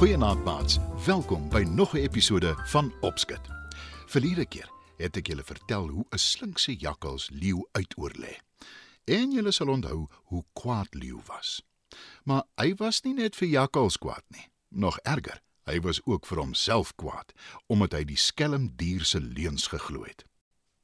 Goeienaand maats. Welkom by nog 'n episode van Opskit. Verlede keer het ek julle vertel hoe 'n slinkse jakkals leeu uitoorlê. En julle sal onthou hoe kwaad leeu was. Maar hy was nie net vir jakkals kwaad nie. Nog erger, hy was ook vir homself kwaad omdat hy die skelm dier se leuns geglo het.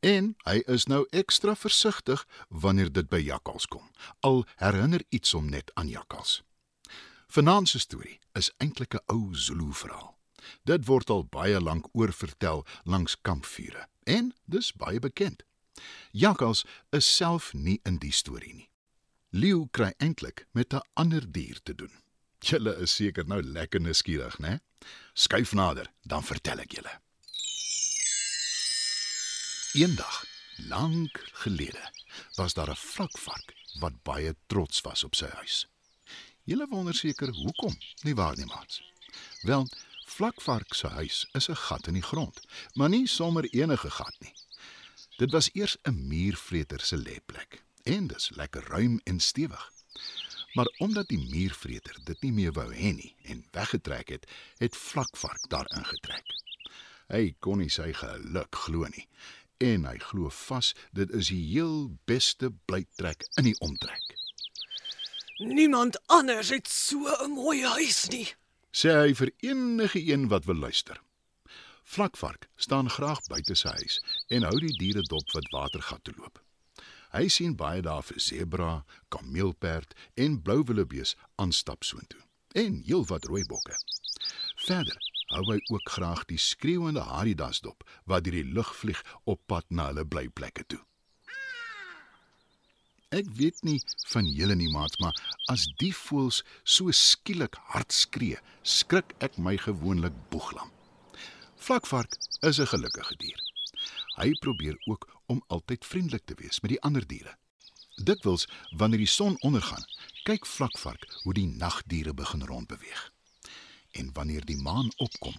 En hy is nou ekstra versigtig wanneer dit by jakkals kom. Al herinner iets hom net aan jakkals. Vanaand se storie is eintlik 'n ou Zulu verhaal. Dit word al baie lank oorvertel langs kampvure en dis baie bekend. Jakkals is self nie in die storie nie. Leeu kry eintlik met 'n ander dier te doen. Julle is seker nou lekker nuuskierig, né? Skuif nader, dan vertel ek julle. Eendag, lank gelede, was daar 'n vlakvark wat baie trots was op sy huis. Julle wonder seker hoekom, nie waar nie, maats? Wel, Vlakvark se huis is 'n gat in die grond, maar nie sommer enige gat nie. Dit was eers 'n muurvreter se lêplek en dis lekker ruim en stewig. Maar omdat die muurvreter dit nie meer wou hê nie en weggetrek het, het Vlakvark daar ingetrek. Hy kon nie sy geluk glo nie en hy glo vas dit is die heel beste blytrek in die omtrek. Niemand anders het so 'n mooi huis nie. Sê hy vir enige een wat wil luister. Vlakvark staan graag buite sy huis en hou die diere dop wat watergat toe loop. Hy sien baie daar vir sebra, kameelperd en blou wildebees aanstap soontoe en heelwat rooi bokke. Verder hou hy ook graag die skreeuende haridas dop wat deur die lug vlieg op pad na hulle blyplekke toe. Ek weet nie van julle nie maat, maar as die voëls so skielik hard skree, skrik ek my gewoonlik boeglam. Vlakvark is 'n gelukkige dier. Hy probeer ook om altyd vriendelik te wees met die ander diere. Dikwels wanneer die son ondergaan, kyk Vlakvark hoe die nagdiere begin rondbeweeg. En wanneer die maan opkom,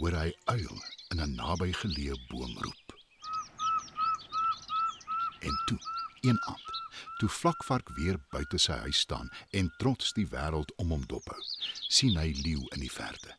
hoor hy uil in 'n nabygeleë boom roep. En toe, een aand, toe Vlakvark weer buite sy huis staan en trots die wêreld om hom dophou, sien hy leeu in die verte.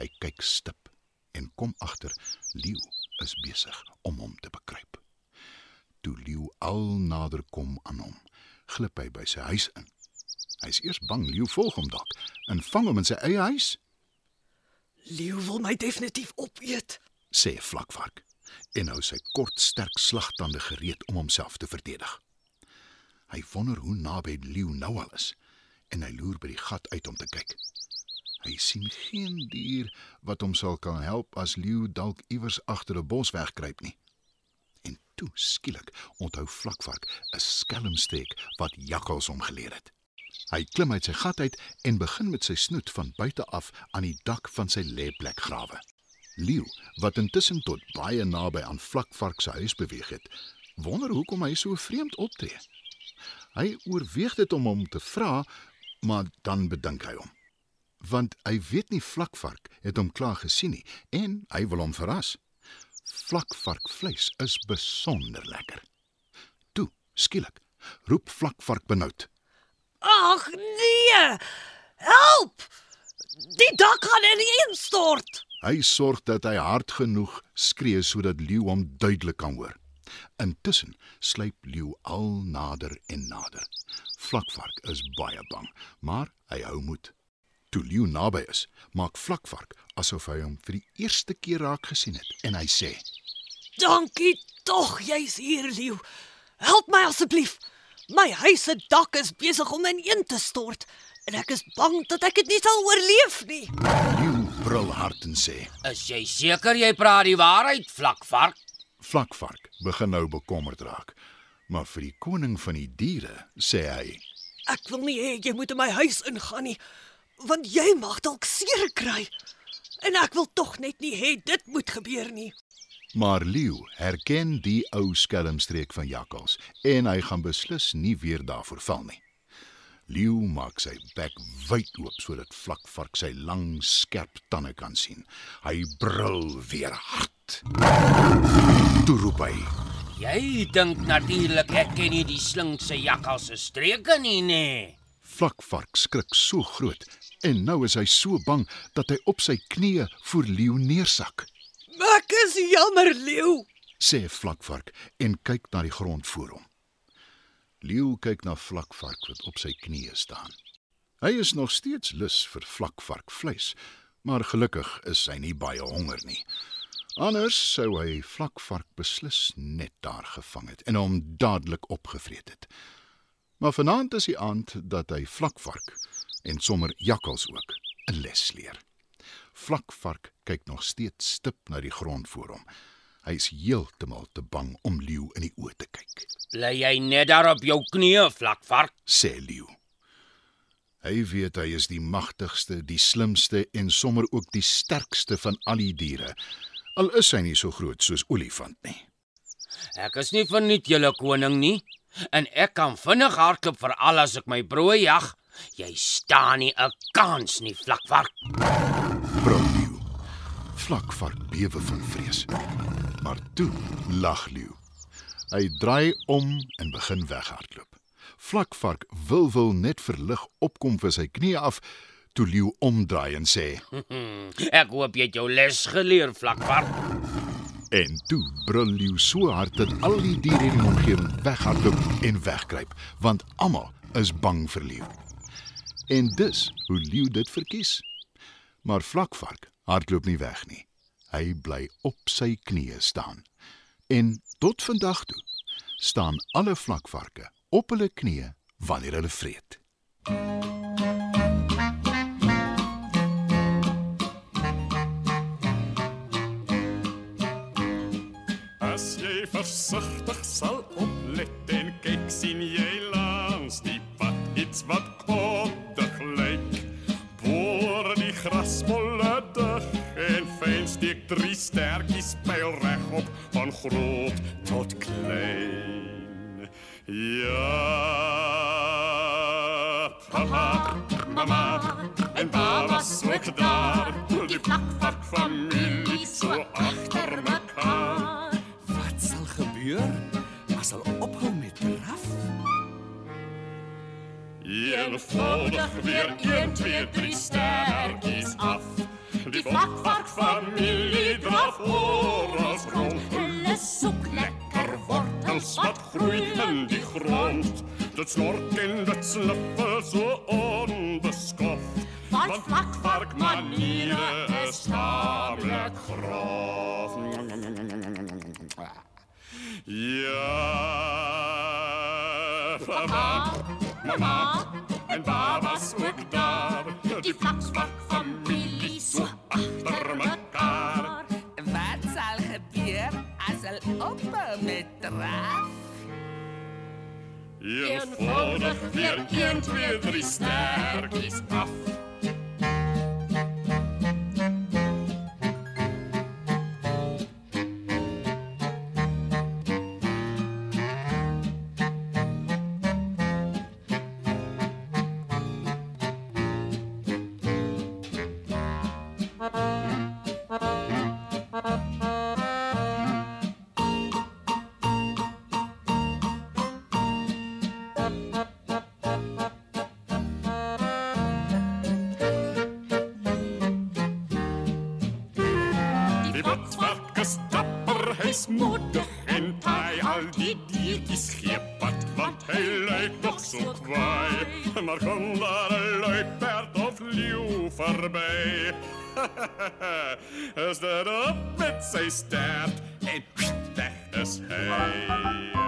Hy kyk stip en kom agter leeu is besig om hom te bekruip. Toe leeu al nader kom aan hom, glip hy by sy huis in. Hy is eers bang leeu volg hom dalk en vang hom in sy eie huis, Leeu wil my definitief opeet. sê Vlakvark en hou sy kort sterk slagtande gereed om homself te verdedig. Hy wonder hoe naby leeu nou al is en hy loer by die gat uit om te kyk. Hy sien geen dier wat hom sal kan help as leeu dalk iewers agter 'n bos wegkruip nie. En toe skielik onthou Vlakvark 'n skelmsteek wat jakkals hom geleer het. Hy klim uit sy gat uit en begin met sy snoet van buite af aan die dak van sy lêplek grawe. Leeu, wat intussen tot baie naby aan Vlakvark se huis beweeg het, wonder hoekom hy so vreemd optree. Hy oorweeg dit om hom te vra, maar dan bedink hy hom. Want hy weet nie Vlakvark het hom klaar gesien nie en hy wil hom verras. Vlakvarkvleis is besonder lekker. Toe, skielik, roep Vlakvark benoud. Ag nee! Help! Die dak gaan ineenstort. Hy sorg dat hy hard genoeg skree sodat leeu hom duidelik kan hoor. Intussen sluip leeu al nader en nader. Vlakvark is baie bang, maar hy hou moed. Toe leeu naby is, maak Vlakvark asof hy hom vir die eerste keer raak gesien het en hy sê: Dankie tog jy's hier, Leeu. Help my asseblief. My huis se dak is besig om ineen te stort en ek is bang dat ek dit nie sal oorleef nie. Leeu brul hard en sê: Is jy seker jy praat die waarheid, vlakvark? Vlakvark begin nou bekommerd raak. Maar vir die koning van die diere sê hy: Ek wil nie hê jy moet in my huis ingaan nie, want jy mag dalk seer kry. En ek wil tog net nie hê dit moet gebeur nie. Maar Leeu herken die ou skelmstreek van jakkals en hy gaan beslis nie weer daarvoor val nie. Leeu maak sy bek wyd oop sodat Vlakvark sy lang, skerp tande kan sien. Hy brul weer hard. Toe roep hy: Jy dink natuurlik ek ken nie die slinkse jakkals se streke nie, nê? Vlakvark skrik so groot en nou is hy so bang dat hy op sy knieë voor Leeu neersak. Ek is jammer, leeu. sê Vlakvark en kyk na die grond voor hom. Leeu kyk na Vlakvark wat op sy knieë staan. Hy is nog steeds lus vir Vlakvark vleis, maar gelukkig is hy nie baie honger nie. Anders sou hy Vlakvark beslis net daar gevang het en hom dadelik opgevreet het. Maar vanaand is die aand dat hy Vlakvark en sommer jakkals ook 'n les leer. Vlakvark kyk nog steeds stip na die grond voor hom. Hy is heeltemal te bang om leeu in die oë te kyk, Bly jy net daar op jou knieë, Vlakvark? sê leeu. Hy weet hy is die magtigste, die slimste en sommer ook die sterkste van al die diere. Al is hy nie so groot soos olifant nie. Ek is nie verniet julle koning nie en ek kan vinnig hardloop vir al as ek my brooi jag. Jy staan nie 'n kans nie, Vlakvark. Leeu. Vlakvark bewe van vrees. Maar toe lag leeu. Hy draai om en begin weghardloop. Vlakvark wil wil net verlig opkom vir sy knie af toe leeu omdraai en sê Ek hoop jy het jou les geleer, Vlakvark. En toe brul leeu so hard dat al die diere in die omgewing weghardloop en wegkruip, want almal is bang vir leeu. En dis hoe leeu dit verkies. Maar vlakvark hardloop nie weg nie. Hy bly op sy knieë staan. En tot vandag toe staan alle vlakvarke op hulle knieë wanneer hulle vreet. As jy versigtig sal oplet en kyk sien jy langs die pad iets wat koddig lyk. Boor die grasmolle dig en fyn steek drie stertjies pyl reg op van groot tot klein. Ja. Eenvoudig weer 1, 2, 3 sterkies af. Die vlakvark familie draf oor ons grond. Hulle soek Lekker wortels wat groei in die grond. Dit snork en dit sniffel so onbeskoft. Want vlakvark maniere is tamelijk grof. Ja, mal oppa með draf. Ég forðar þér kjönd við því sterkist af. Moedig en taai al die diertjies gee pad, want hy lyk nog so kwaai. Maar kom daar 'n luiperd of leeu verby. is dit op met sy stert en weg is hy. Ja.